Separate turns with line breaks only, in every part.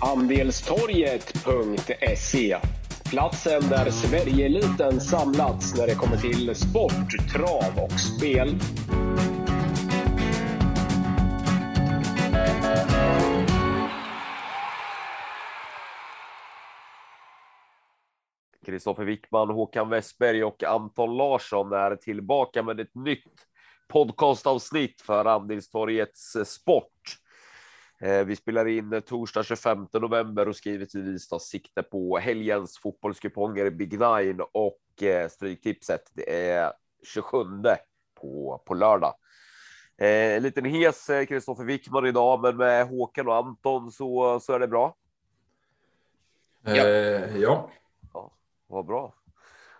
Andelstorget.se Platsen där Sverigeeliten samlats när det kommer till sport, trav och spel.
Kristoffer Wickman, Håkan Westberg och Anton Larsson är tillbaka med ett nytt podcastavsnitt för Andelstorgets sport. Eh, vi spelar in torsdag 25 november och skriver givetvis tar sikte på helgens fotbollskuponger Big Nine och eh, Stryktipset. Det är 27 på, på lördag. Eh, en liten hes Kristoffer Wickman idag, men med Håkan och Anton så, så är det bra.
Ja. Eh, ja.
ja. Vad bra.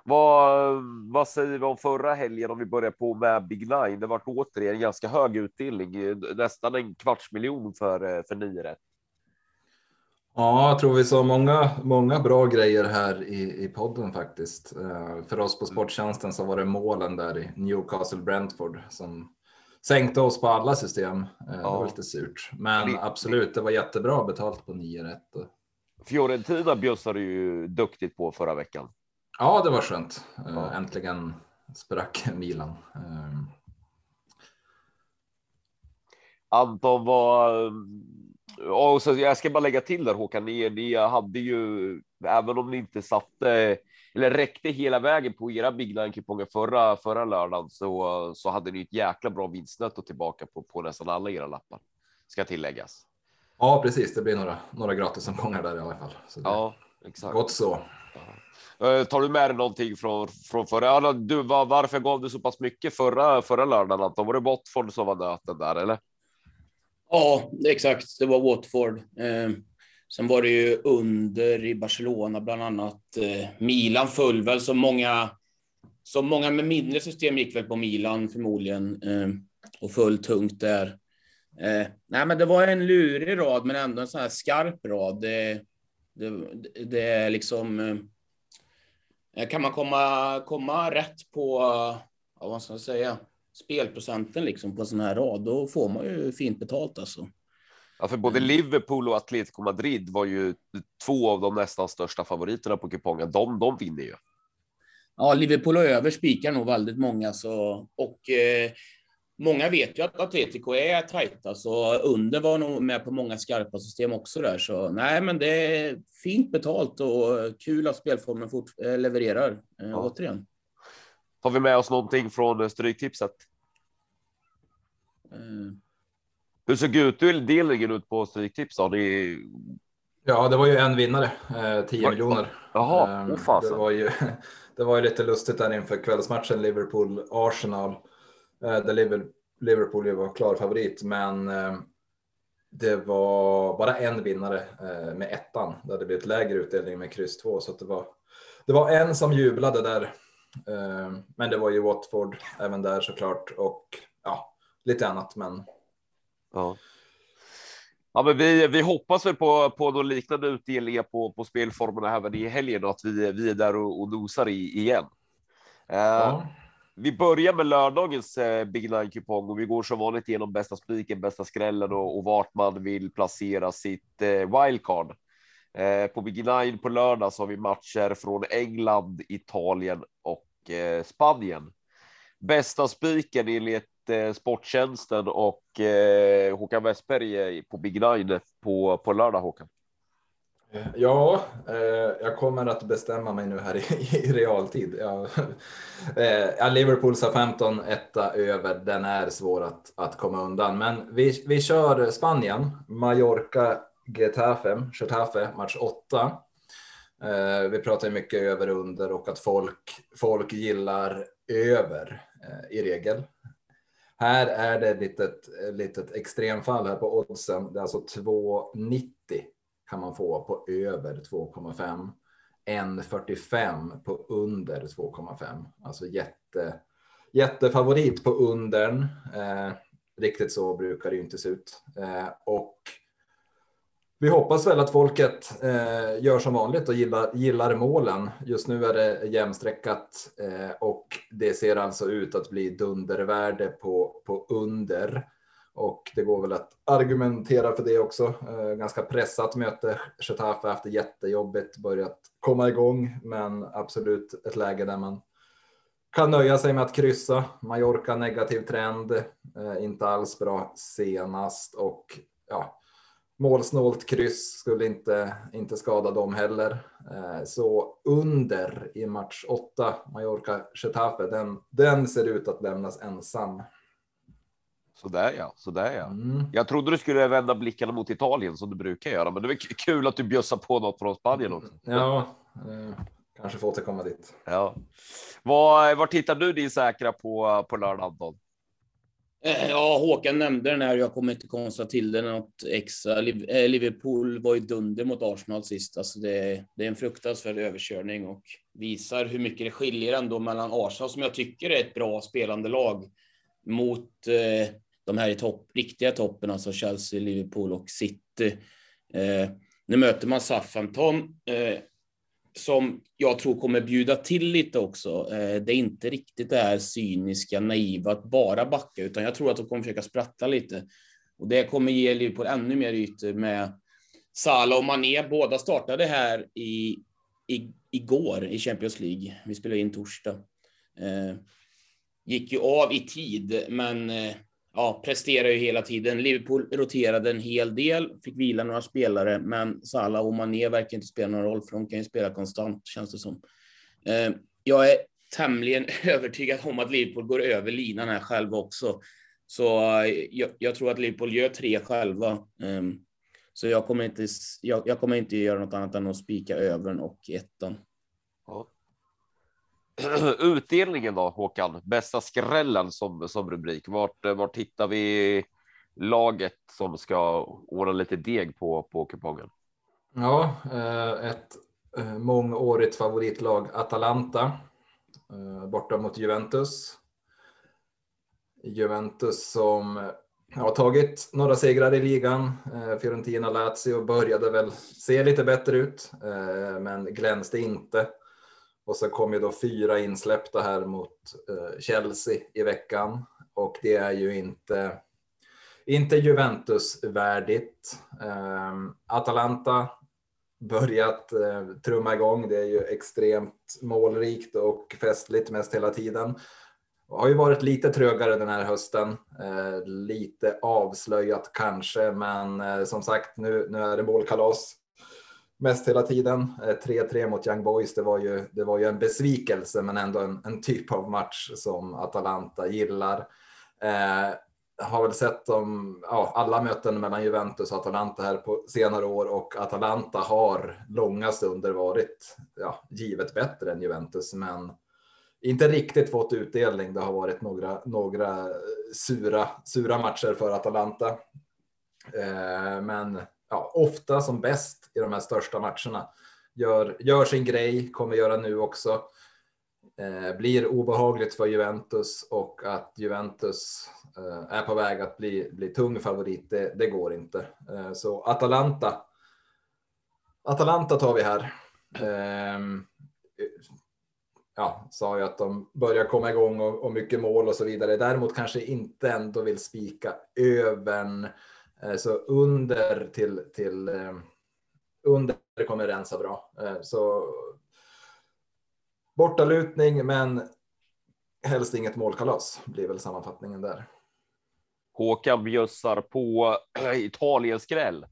Vad, vad säger vi om förra helgen om vi börjar på med Big Nine? Det var återigen ganska hög utdelning, nästan en kvarts miljon för, för nio rätt.
Ja, jag tror vi sa många, många bra grejer här i, i podden faktiskt. Uh, för oss på Sporttjänsten så var det målen där i Newcastle Brentford som sänkte oss på alla system. Ja. Det var lite surt, men absolut, det var jättebra betalt på nio rätt.
Fiorentina bjössade ju duktigt på förra veckan.
Ja, det var skönt. Eh, ja. Äntligen sprack Milan. Ehm.
Anton var. Och så jag ska bara lägga till där Håkan, ni, ni hade ju, även om ni inte satte eller räckte hela vägen på era Big Nine-kuponger förra, förra lördagen så, så hade ni ett jäkla bra vinstnetto tillbaka på, på nästan alla era lappar. Ska tilläggas.
Ja, precis. Det blir några, några gratisomgångar där i alla fall.
Ja, exakt.
Gott så.
Eh, tar du med dig någonting från, från förra? Du, var, varför gav du så pass mycket förra, förra lördagen? Anton? Var det Watford som var nöten där eller?
Ja, exakt. Det var Watford. Eh, sen var det ju under i Barcelona bland annat. Eh, Milan föll väl som många. Som många med mindre system gick väl på Milan förmodligen eh, och föll tungt där. Eh, nej, men det var en lurig rad, men ändå en sån här skarp rad. Eh, det, det, är liksom Eh, kan man komma, komma rätt på, ja, vad ska jag säga, spelprocenten liksom på en sån här rad, då får man ju fint betalt alltså.
Ja, för både mm. Liverpool och Atletico Madrid var ju två av de nästan största favoriterna på kupongen. De, de vinner ju.
Ja, Liverpool och över spikar nog väldigt många så och eh, Många vet ju att Atletico är tajta, så under var nog med på många skarpa system också där. Så nej, men det är fint betalt och kul att spelformen fort, äh, levererar äh, ja. återigen.
Har vi med oss någonting från Stryktipset? Uh. Hur såg utdelningen ut på Stryktips? Ni...
Ja, det var ju en vinnare, eh, 10 miljoner.
Jaha, eh, oh,
det, var ju, det var ju lite lustigt där inför kvällsmatchen Liverpool-Arsenal Eh, där Liverpool var klar favorit, men eh, det var bara en vinnare eh, med ettan. Det hade blivit lägre utdelning med kryss 2 så det var. Det var en som jublade där, men det var ju Watford även där såklart och ja, lite annat. Men.
Ja. Ja, men vi, vi hoppas väl på, på någon liknande utdelningar på, på spelformerna även i helgen och att vi, vi är där och, och nosar i igen. Ja vi börjar med lördagens eh, Big Nine kupong och vi går som vanligt igenom bästa spiken, bästa skrällen och, och vart man vill placera sitt eh, wildcard. Eh, på Big Nine på lördag så har vi matcher från England, Italien och eh, Spanien. Bästa spiken enligt eh, Sporttjänsten och eh, Håkan Westberg eh, på Big Nine på, på lördag Håkan.
Ja, eh, jag kommer att bestämma mig nu här i, i realtid. Ja, eh, Liverpool sa 15 etta över. Den är svår att, att komma undan, men vi, vi kör Spanien. Mallorca, Getafe, Getafe, match 8. Eh, vi pratar mycket över under och att folk, folk gillar över eh, i regel. Här är det ett litet, litet extremfall här på oddsen. Det är alltså 2,90 kan man få på över 2,5. 1,45 på under 2,5. Alltså jätte, jättefavorit på undern. Eh, riktigt så brukar det ju inte se ut. Eh, och vi hoppas väl att folket eh, gör som vanligt och gillar, gillar målen. Just nu är det jämnstreckat eh, och det ser alltså ut att bli dundervärde på, på under. Och det går väl att argumentera för det också. Eh, ganska pressat möte. Getafe det jättejobbigt börjat komma igång, men absolut ett läge där man kan nöja sig med att kryssa. Mallorca negativ trend, eh, inte alls bra senast och ja, målsnålt kryss skulle inte, inte skada dem heller. Eh, så under i match 8, Mallorca-Getafe, den, den ser ut att lämnas ensam.
Så där ja, så där ja. Mm. Jag trodde du skulle vända blickarna mot Italien som du brukar göra, men det var kul att du bjössar på något från Spanien också.
Ja, eh, kanske får återkomma dit.
Ja. Var, var tittar du din säkra på, på lördag, Anton?
Eh, ja, Håkan nämnde den här. Jag kommer inte konstra till det något extra. Eh, Liverpool var ju dunder mot Arsenal sist. Alltså det, det är en fruktansvärd överkörning och visar hur mycket det skiljer ändå mellan Arsenal, som jag tycker är ett bra spelande lag, mot eh, de här i topp, riktiga toppen, alltså Chelsea, Liverpool och City. Eh, nu möter man Southampton eh, som jag tror kommer bjuda till lite också. Eh, det är inte riktigt det här cyniska, naiva att bara backa, utan jag tror att de kommer försöka spratta lite. Och det kommer ge Liverpool ännu mer ytor med Salah och Mané. Båda startade här i, i, igår i Champions League. Vi spelade in torsdag. Eh, gick ju av i tid, men eh, ja, presterar ju hela tiden. Liverpool roterade en hel del, fick vila några spelare, men Salah och Mané verkar inte spela någon roll, för de kan ju spela konstant, känns det som. Eh, jag är tämligen övertygad om att Liverpool går över linan här själva också. Så eh, jag, jag, tror att Liverpool gör tre själva. Eh, så jag kommer, inte, jag, jag, kommer inte göra något annat än att spika övern och ettan. Ja.
Utdelningen då, Håkan? Bästa skrällen som, som rubrik. Vart, eh, vart hittar vi laget som ska ordna lite deg på, på kupongen?
Ja, eh, ett eh, mångårigt favoritlag, Atalanta, borta mot Juventus. Juventus som har tagit några segrar i ligan. Fiorentina, Lazio började väl se lite bättre ut, men glänste inte. Och så kom ju då fyra insläppta här mot eh, Chelsea i veckan och det är ju inte, inte Juventus värdigt. Ehm, Atalanta börjat eh, trumma igång. Det är ju extremt målrikt och festligt mest hela tiden. Har ju varit lite trögare den här hösten, eh, lite avslöjat kanske, men som sagt nu, nu är det målkalas mest hela tiden. Eh, 3-3 mot Young Boys, det var ju, det var ju en besvikelse, men ändå en, en typ av match som Atalanta gillar. Eh, har väl sett dem, ja, alla möten mellan Juventus och Atalanta här på senare år och Atalanta har långa stunder varit ja, givet bättre än Juventus, men inte riktigt fått utdelning. Det har varit några, några sura, sura matcher för Atalanta. Eh, men ja, ofta som bäst i de här största matcherna. Gör, gör sin grej, kommer göra nu också. Eh, blir obehagligt för Juventus och att Juventus eh, är på väg att bli, bli tung favorit, det, det går inte. Eh, så Atalanta. Atalanta tar vi här. Ehm, ja, sa ju att de börjar komma igång och, och mycket mål och så vidare. Däremot kanske inte ändå vill spika övern så under till, till eh, under kommer rensa bra. Eh, så bortalutning, men helst inget målkalas blir väl sammanfattningen där.
Håkan bjössar på Italien skräll.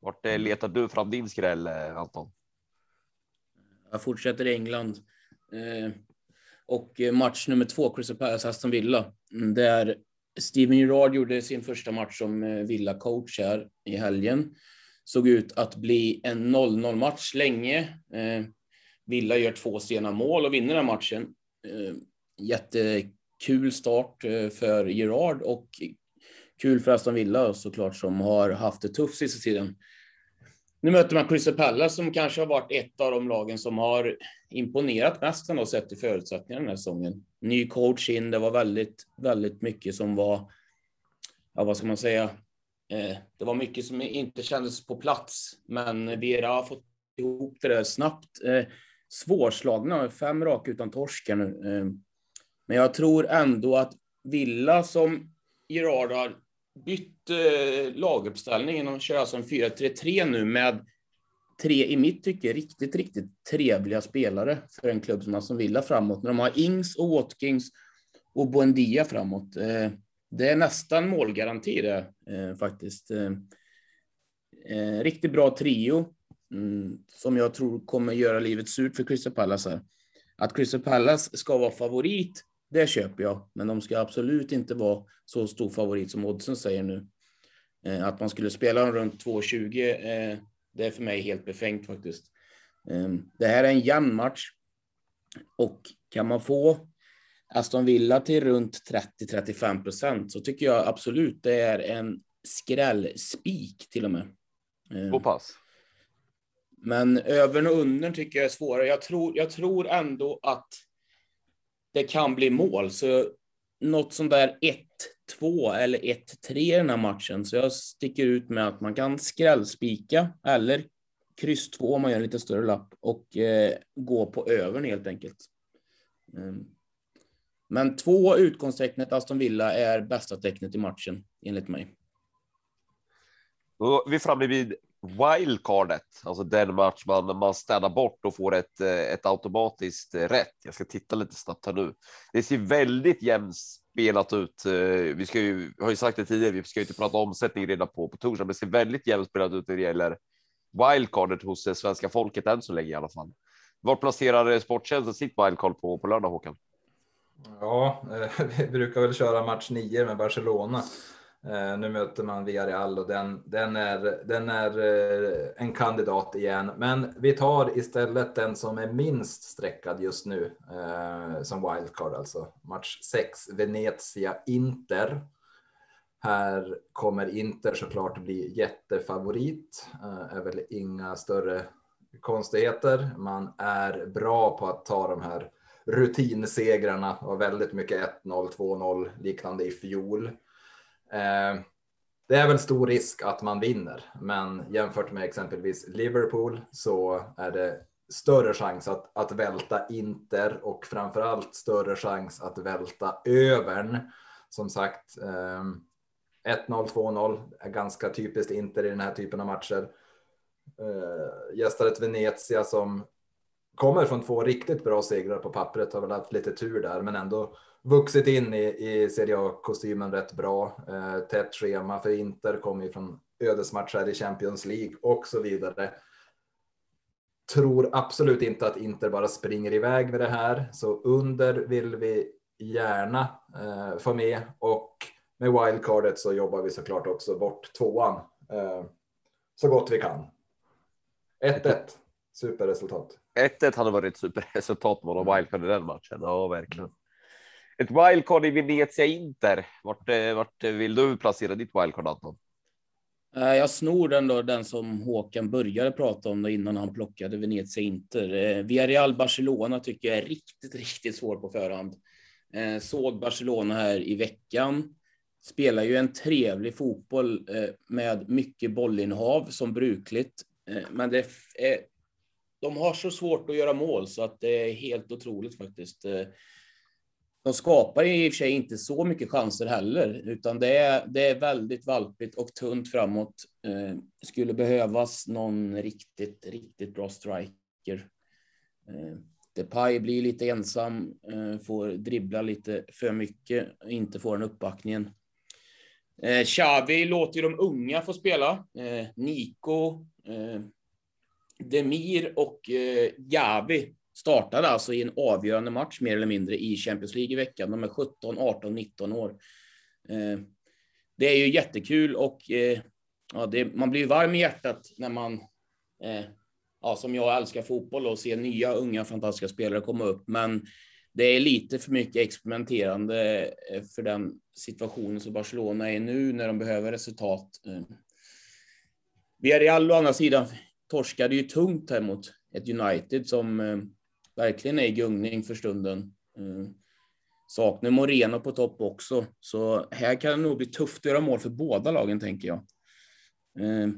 Vart letar du fram din skräll, Anton?
Jag fortsätter i England. Och match nummer två, Crystal Palace Aston Villa. Mm, det är Steven Gerrard gjorde sin första match som eh, Villa-coach här i helgen. Såg ut att bli en 0-0 match länge. Eh, Villa gör två sena mål och vinner den matchen. Eh, jättekul start för Gerard och kul för Aston Villa såklart som har haft det tufft sista tiden. Nu möter man Crystal Palace som kanske har varit ett av de lagen som har imponerat mest ändå sett till förutsättningarna den här säsongen. Ny coach in, det var väldigt, väldigt mycket som var, ja vad ska man säga, eh, det var mycket som inte kändes på plats, men Vera har fått ihop det där snabbt. Eh, svårslagna, fem raka utan torskar nu. Eh, men jag tror ändå att Villa som Gerard har bytt eh, laguppställning. De kör alltså en 4-3-3 nu med tre, i mitt tycke, riktigt, riktigt trevliga spelare för en klubb som Aston Villa framåt. När de har Ings och Watkins och Buendia framåt. Eh, det är nästan målgaranti det eh, faktiskt. Eh, eh riktigt bra trio mm, som jag tror kommer göra livet surt för Crystal Palace. Här. Att Crystal Palace ska vara favorit, det köper jag, men de ska absolut inte vara så stor favorit som oddsen säger nu. Eh, att man skulle spela dem runt 2,20, eh, det är för mig helt befängt faktiskt. Ehm, det här är en jämn match och kan man få Aston Villa till runt 30-35 procent så tycker jag absolut det är en skrällspik till och med.
Ehm, så pass?
Men övern och under tycker jag är svårare. Jag tror, jag tror ändå att det kan bli mål, så något sånt där 1-2 eller 1-3 i den här matchen. Så jag sticker ut med att man kan skrällspika eller kryss 2 om man gör en lite större lapp och eh, gå på övern helt enkelt. Mm. Men två utgångstecknet Aston Villa är bästa tecknet i matchen enligt mig.
Då är vi framme vid wildcardet, alltså den match man, man städar bort och får ett, eh, ett automatiskt eh, rätt. Jag ska titta lite snabbt här nu. Det ser väldigt jämnt spelat ut. Eh, vi ska ju, har ju sagt det tidigare, vi ska ju inte prata omsättning redan på, på torsdag, men det ser väldigt jämnt spelat ut när det gäller wildcardet hos svenska folket än så länge i alla fall. Var placerar Sporttjänsten sitt wildcard på, på lördag Håkan?
Ja, vi brukar väl köra match nio med Barcelona. Eh, nu möter man Villarreal och den, den, är, den är eh, en kandidat igen. Men vi tar istället den som är minst streckad just nu eh, som wildcard, alltså match 6, Venezia-Inter. Här kommer Inter såklart bli jättefavorit. Är väl inga större konstigheter. Man är bra på att ta de här rutinsegrarna och väldigt mycket 1-0, 2-0 liknande i fjol. Eh, det är väl stor risk att man vinner, men jämfört med exempelvis Liverpool så är det större chans att, att välta Inter och framförallt större chans att välta övern. Som sagt, ehm, 1-0, 2-0 är ganska typiskt Inter i den här typen av matcher. Eh, gästar ett Venezia som kommer från två riktigt bra segrar på pappret, har väl haft lite tur där, men ändå vuxit in i, i Serie A-kostymen rätt bra. Eh, tätt schema för Inter, kommer ju från ödesmatcher i Champions League och så vidare. Tror absolut inte att Inter bara springer iväg med det här, så under vill vi gärna eh, få med och med wildcardet så jobbar vi såklart också bort tvåan eh, så gott vi kan. 1-1, superresultat.
1-1 hade varit ett superresultat med wildcard i den matchen. Ja, verkligen. Ett wildcard i Venezia Inter. Vart, eh, vart vill du placera ditt wildcard Anton?
Eh, jag snor den då, den som Håkan började prata om innan han plockade Venezia Inter. Eh, Villarreal Barcelona tycker jag är riktigt, riktigt svår på förhand. Såg Barcelona här i veckan. Spelar ju en trevlig fotboll med mycket bollinnehav som brukligt. Men det är, de har så svårt att göra mål så att det är helt otroligt faktiskt eh, de skapar i och för sig inte så mycket chanser heller, utan det är, det är väldigt valpigt och tunt framåt. Eh, skulle behövas någon riktigt, riktigt bra striker. Eh, Depay blir lite ensam, eh, får dribbla lite för mycket, inte får den uppbackningen. Eh, Xavi låter ju de unga få spela. Eh, Nico, eh, Demir och eh, Gavi startade alltså i en avgörande match mer eller mindre i Champions League i veckan. De är 17, 18, 19 år. Eh, det är ju jättekul och eh, ja, det, man blir varm i hjärtat när man, eh, ja, som jag älskar fotboll och ser nya unga fantastiska spelare komma upp. Men det är lite för mycket experimenterande eh, för den situationen som Barcelona är nu när de behöver resultat. Eh, Villarreal å andra sidan torskade ju tungt här mot ett United som eh, verkligen är i gungning för stunden. Eh, saknar Moreno på topp också, så här kan det nog bli tufft att göra mål för båda lagen, tänker jag. Eh,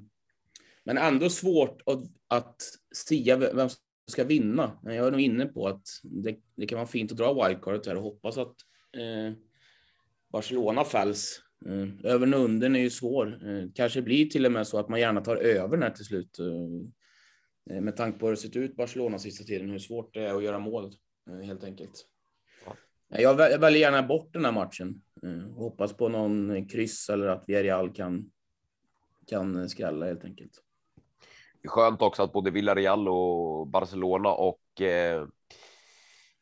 men ändå svårt att, att sia vem som ska vinna. Men Jag är nog inne på att det, det kan vara fint att dra wildcardet här och hoppas att eh, Barcelona fälls. Övern och undern är ju svår. Kanske blir till och med så att man gärna tar över när till slut. Med tanke på hur det sett ut Barcelona sista tiden, hur svårt det är att göra mål helt enkelt. Jag väljer gärna bort den här matchen. Hoppas på någon kryss eller att Villarreal kan, kan skrälla helt enkelt.
Skönt också att både Villarreal och Barcelona och eh,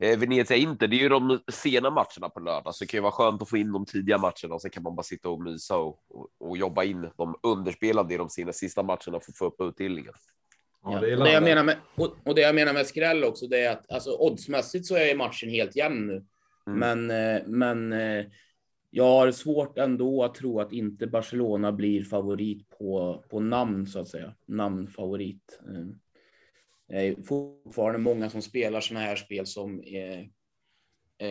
eh, Venezia inte. Det är ju de sena matcherna på lördag, så det kan ju vara skönt att få in de tidiga matcherna och så kan man bara sitta och mysa och, och, och jobba in de underspelade i de sina sista matcherna för att få upp utdelningen.
Ja, det, det jag menar med, och, och, det jag menar med skräll också, det är att alltså, oddsmässigt så är matchen helt jämn nu. Mm. Men, eh, men eh, jag har svårt ändå att tro att inte Barcelona blir favorit på, på namn så att säga. Namnfavorit. Eh, det är fortfarande många som spelar sådana här spel som är,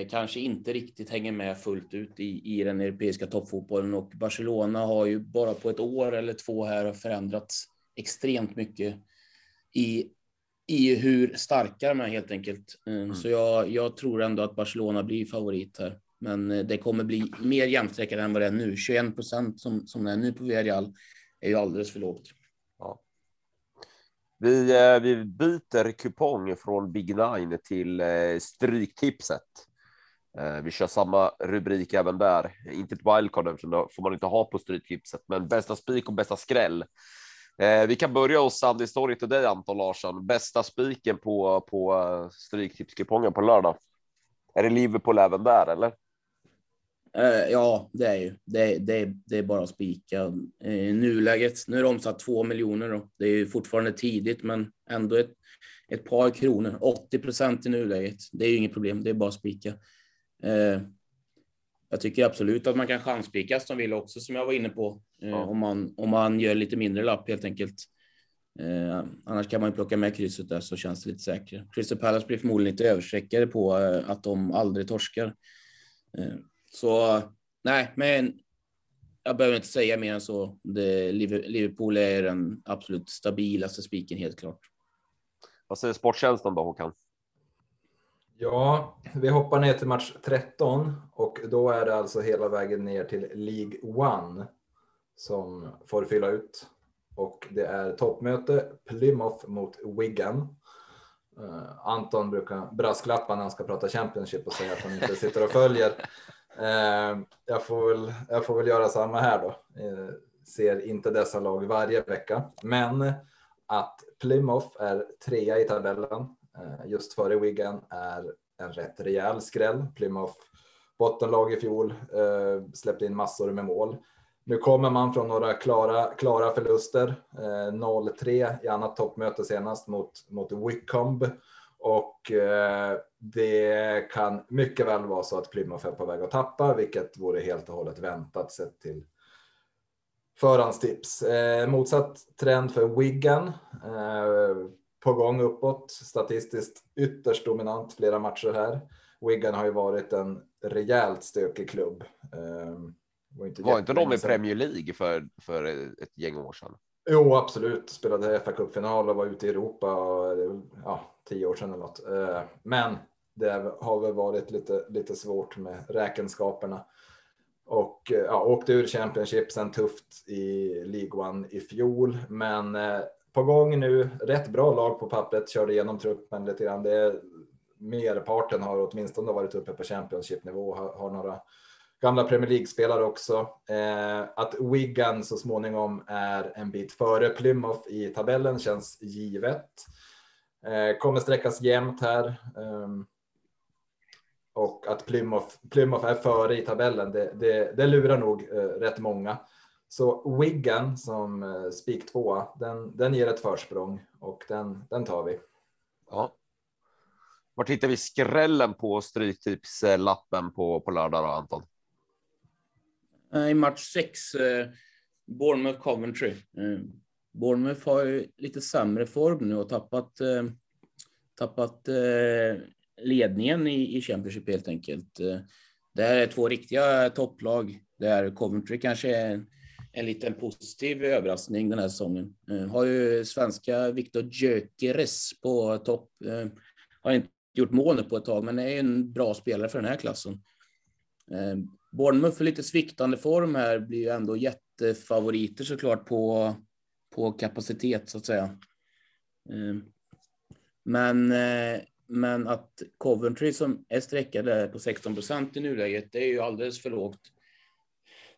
kanske inte riktigt hänger med fullt ut i, i den europeiska toppfotbollen och Barcelona har ju bara på ett år eller två här förändrats extremt mycket i, i hur starka de är helt enkelt. Eh, mm. Så jag, jag tror ändå att Barcelona blir favorit här. Men eh, det kommer bli mer jämsträckare än vad det är nu. 21 procent som, som det är nu på Villarreal är ju alldeles för lågt.
Vi, eh, vi byter kupong från Big Nine till eh, Stryktipset. Eh, vi kör samma rubrik även där. Inte ett wildcard, eftersom det får man inte ha på Stryktipset, men bästa spik och bästa skräll. Vi kan börja hos Sandy Story till dig, Anton Larsson. Bästa spiken på, på Stryktipskupongen på lördag. Är det Liverpool även där eller?
Uh, ja, det är ju. Det, det, det är bara att spika. I nuläget, nu är det omsatt två miljoner och det är ju fortfarande tidigt, men ändå ett, ett par kronor. 80 procent i nuläget. Det är ju inget problem. Det är bara att spika. Uh, jag tycker absolut att man kan chanspika som vill också, som jag var inne på, uh, ja. om, man, om man gör lite mindre lapp helt enkelt. Eh, annars kan man ju plocka med krysset där så känns det lite säkrare. Crystal Palace blir förmodligen lite överstreckade på eh, att de aldrig torskar. Eh, så nej, men jag behöver inte säga mer än så. Det, Liverpool är den absolut stabilaste spiken helt klart.
Vad säger sporttjänsten då Håkan?
Ja, vi hoppar ner till match 13 och då är det alltså hela vägen ner till League One som får fylla ut och det är toppmöte Plymouth mot Wigan. Uh, Anton brukar brasklappa när han ska prata Championship och säga att han inte sitter och följer. Eh, jag, får väl, jag får väl göra samma här då. Eh, ser inte dessa lag varje vecka, men att Plymouth är trea i tabellen eh, just före Wigan är en rätt rejäl skräll. Plymouth bottenlag i fjol släppte in massor med mål. Nu kommer man från några klara, klara förluster. 0-3 i annat toppmöte senast mot, mot Wycombe. Och det kan mycket väl vara så att Plymouth är på väg att tappa, vilket vore helt och hållet väntat sett till förhandstips. Eh, motsatt trend för Wigan. Eh, på gång uppåt, statistiskt ytterst dominant flera matcher här. Wigan har ju varit en rejält stökig klubb. Eh,
var inte, var inte de i Premier League för, för ett gäng år sedan?
Jo, absolut. Spelade fa Cup-final och var ute i Europa ja, tio år sedan eller något. Eh, men det har väl varit lite, lite svårt med räkenskaperna. Och eh, ja, åkte ur Championship sen tufft i League One i fjol. Men eh, på gång nu, rätt bra lag på pappret, körde igenom truppen lite grann. Det, merparten har åtminstone varit uppe på Championship-nivå, har, har några gamla Premier League-spelare också. Eh, att Wigan så småningom är en bit före Plymouth i tabellen känns givet. Eh, kommer sträckas jämnt här. Eh, och att Plymouth, Plymouth är före i tabellen, det, det, det lurar nog eh, rätt många. Så Wigan som eh, spik tvåa, den, den ger ett försprång och den, den tar vi.
Ja. Var hittar vi skrällen på stryktipslappen på, på lördag då, Anton?
Eh, i match 6, eh, Bournemouth Coventry. Eh, Bournemouth har ju lite sämre form nu och tappat, tappat ledningen i, i Championship helt enkelt. Eh, det här är två riktiga topplag där Coventry kanske är en, en liten positiv överraskning den här säsongen. Eh, har ju svenska Viktor Gyökeres på topp. Eh, har inte gjort mål nu på ett tag, men är en bra spelare för den här klassen. Bournemouth för lite sviktande form här blir ju ändå jättefavoriter såklart på, på kapacitet så att säga. Men, men att Coventry som är sträckade på 16 procent i nuläget, det är ju alldeles för lågt.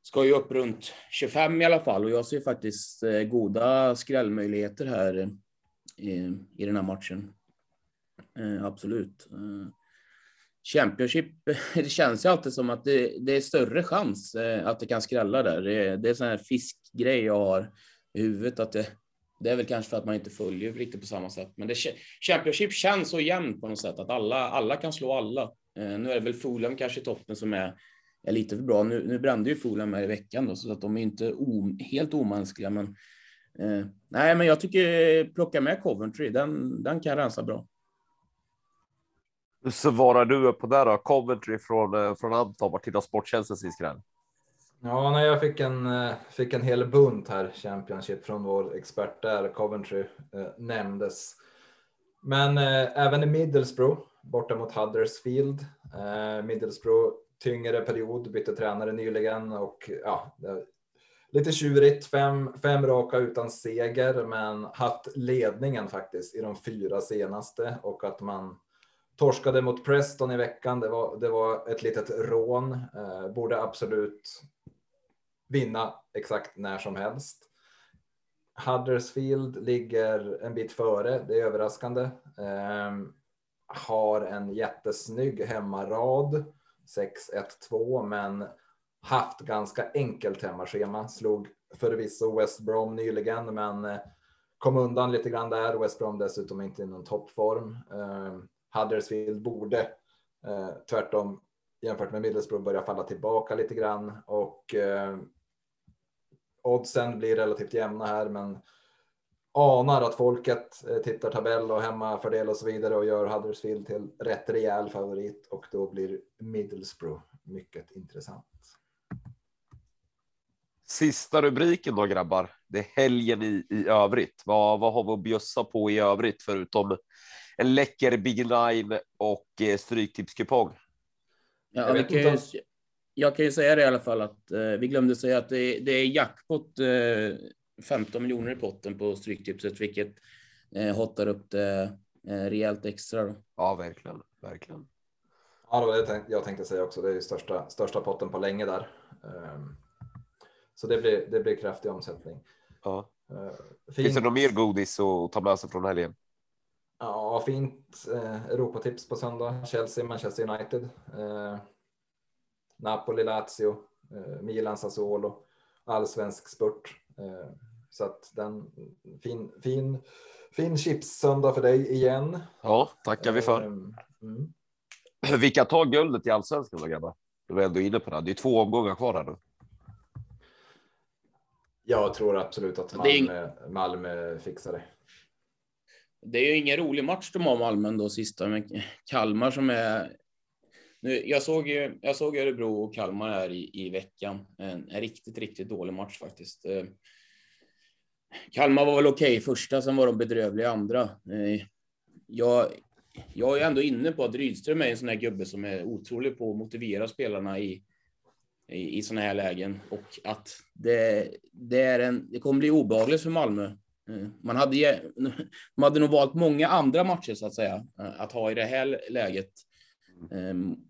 Ska ju upp runt 25 i alla fall och jag ser faktiskt eh, goda skrällmöjligheter här eh, i, i den här matchen. Eh, absolut. Championship, det känns ju alltid som att det, det är större chans att det kan skrälla där. Det, det är en sån här fiskgrej jag har i huvudet att det, det är väl kanske för att man inte följer riktigt på samma sätt, men det Championship känns så jämnt på något sätt att alla, alla kan slå alla. Eh, nu är det väl Fulham kanske i toppen som är, är lite för bra. Nu, nu brände ju Fulham här i veckan då, så att de är inte o, helt omänskliga, men eh, nej, men jag tycker plocka med Coventry. Den, den kan rensa bra.
Hur svarar du på det då? Coventry från, eh, från Anton, Martina Sporttjänstens sin.
Ja, när jag fick en, eh, fick en hel bunt här, Championship, från vår expert där, Coventry, eh, nämndes. Men eh, även i Middlesbrough, borta mot Huddersfield. Eh, Middlesbrough, tyngre period, bytte tränare nyligen och ja, lite tjurigt, fem, fem raka utan seger, men haft ledningen faktiskt i de fyra senaste och att man torskade mot Preston i veckan. Det var, det var ett litet rån. Eh, borde absolut vinna exakt när som helst. Huddersfield ligger en bit före, det är överraskande. Eh, har en jättesnygg hemmarad, 6-1-2, men haft ganska enkelt hemmaschema. Slog förvisso West Brom nyligen, men eh, kom undan lite grann där. West Brom dessutom inte i någon toppform. Eh, Huddersfield borde eh, tvärtom jämfört med Middlesbrough börja falla tillbaka lite grann och eh, oddsen blir relativt jämna här, men anar att folket eh, tittar tabell och hemmafördel och så vidare och gör Huddersfield till rätt rejäl favorit och då blir Middlesbrough mycket intressant.
Sista rubriken då grabbar. Det är helgen i, i övrigt. Vad, vad har vi att bjussa på i övrigt förutom en läcker Big Nine och eh, stryktipskupong?
Ja, jag, kan ju, jag kan ju säga det i alla fall att eh, vi glömde säga att det, det är jackpot eh, 15 miljoner i potten på Stryktipset, vilket eh, hotar upp det eh, rejält extra. Då.
Ja, verkligen, verkligen.
Ja, det var det jag tänkte säga också. Det är ju största, största potten på länge där. Um, så det blir, det blir kraftig omsättning.
Ja. Uh, Finns det något mer godis att ta med sig från helgen?
Ja, fint eh, Europatips på söndag. Chelsea, Manchester United. Eh, Napoli, Lazio, eh, Milan, Sassuolo, allsvensk spurt. Eh, så att den fin, fin, fin chips-söndag för dig igen.
Ja, tackar vi för. Ehm, mm. Vilka tar guldet i allsvenskan då grabbar? Du var ändå inne på det. Det är två omgångar kvar här nu.
Jag tror absolut att Malmö, Malmö fixar det.
Det är ju ingen rolig match de har Malmö då sista med Kalmar som är nu, jag, såg ju, jag såg Örebro och Kalmar här i, i veckan. En, en riktigt, riktigt dålig match faktiskt. Eh, Kalmar var väl okej okay första, sen var de bedrövliga andra. Eh, jag, jag är ändå inne på att Rydström är en sån här gubbe som är otrolig på att motivera spelarna i, i, i såna här lägen och att det, det, är en, det kommer bli obehagligt för Malmö. Eh, man hade, man hade nog valt många andra matcher så att säga att ha i det här läget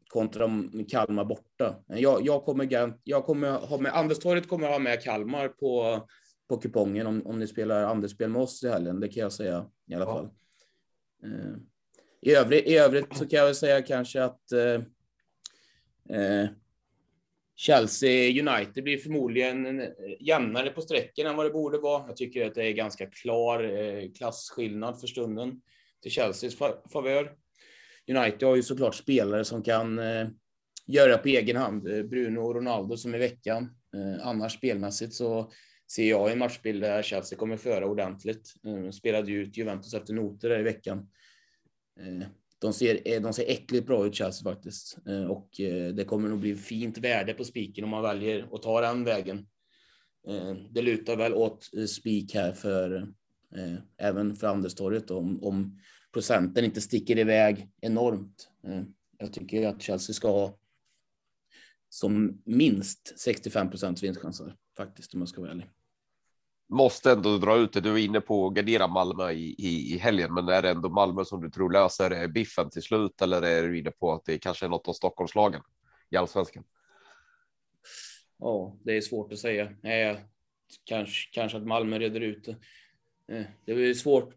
kontra Kalmar borta. Jag, jag, kommer, jag kommer ha med, Anderstorget kommer ha med Kalmar på, på kupongen om, om ni spelar Andersspel med oss i helgen. Det kan jag säga i alla fall. Uh, i, övrigt, I övrigt så kan jag väl säga kanske att uh, uh, Chelsea United blir förmodligen jämnare på sträcken än vad det borde vara. Jag tycker att det är ganska klar klasskillnad för stunden till Chelseas favör. United har ju såklart spelare som kan eh, göra på egen hand. Eh, Bruno och Ronaldo som i veckan. Eh, annars spelmässigt så ser jag en matchbild där Chelsea kommer föra ordentligt. Eh, spelade ju ut Juventus efter noter där i veckan. Eh, de ser, eh, de ser äckligt bra ut Chelsea faktiskt eh, och eh, det kommer nog bli fint värde på spiken om man väljer att ta den vägen. Det lutar väl åt spik här för även för Anderstorget om, om procenten inte sticker iväg enormt. Eh, jag tycker att Chelsea ska som minst 65 procents vinstchanser faktiskt, om jag ska vara ärlig.
Måste ändå dra ut det. Du är inne på att gardera Malmö i, i, i helgen, men är det ändå Malmö som du tror löser biffen till slut? Eller är du inne på att det kanske är något av Stockholmslagen i allsvenskan?
Ja, det är svårt att säga. Eh, kanske, kanske att Malmö reder ut det. Eh, det är svårt.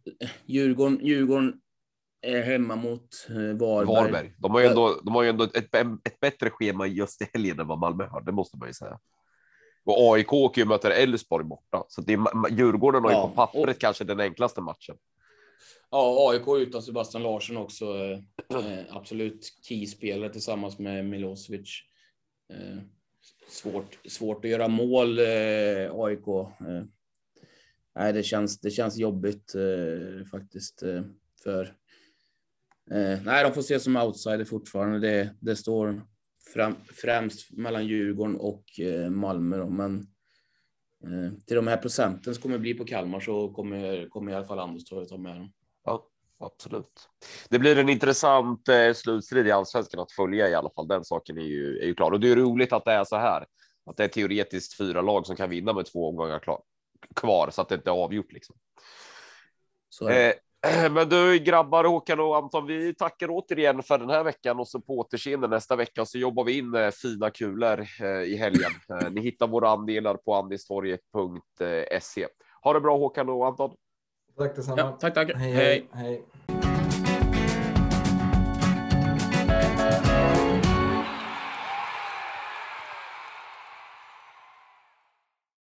Djurgården, Djurgården är hemma mot eh, Varberg. Varberg.
De har ju ändå, de har ju ändå ett, ett bättre schema just i helgen än vad Malmö har. Det måste man ju säga. Och AIK åker ju möter Elfsborg borta, så det är, Djurgården har ju på pappret och, kanske den enklaste matchen.
Ja, AIK utan Sebastian Larsson också. Eh, absolut keyspelare tillsammans med Milosevic. Eh, svårt, svårt att göra mål, eh, AIK. Nej, det känns, det känns jobbigt eh, faktiskt eh, för. Eh, nej, de får se som outsider fortfarande. Det, det står fram, främst mellan Djurgården och eh, Malmö, då, men eh, till de här procenten som kommer bli på Kalmar så kommer, kommer i alla fall Anders ta med dem.
Ja, absolut. Det blir en intressant eh, slutstrid i allsvenskan att följa i alla fall. Den saken är ju, är ju klar och det är roligt att det är så här. Att det är teoretiskt fyra lag som kan vinna med två omgångar klar, kvar så att det inte är avgjort liksom. Eh, men du grabbar Håkan och Anton, vi tackar återigen för den här veckan och så på återseende nästa vecka så jobbar vi in eh, fina kulor eh, i helgen. Eh, ni hittar våra andelar på andistorget.se. Ha det bra Håkan och Anton.
Tack detsamma. Ja,
tack, tack.
hej. hej. hej.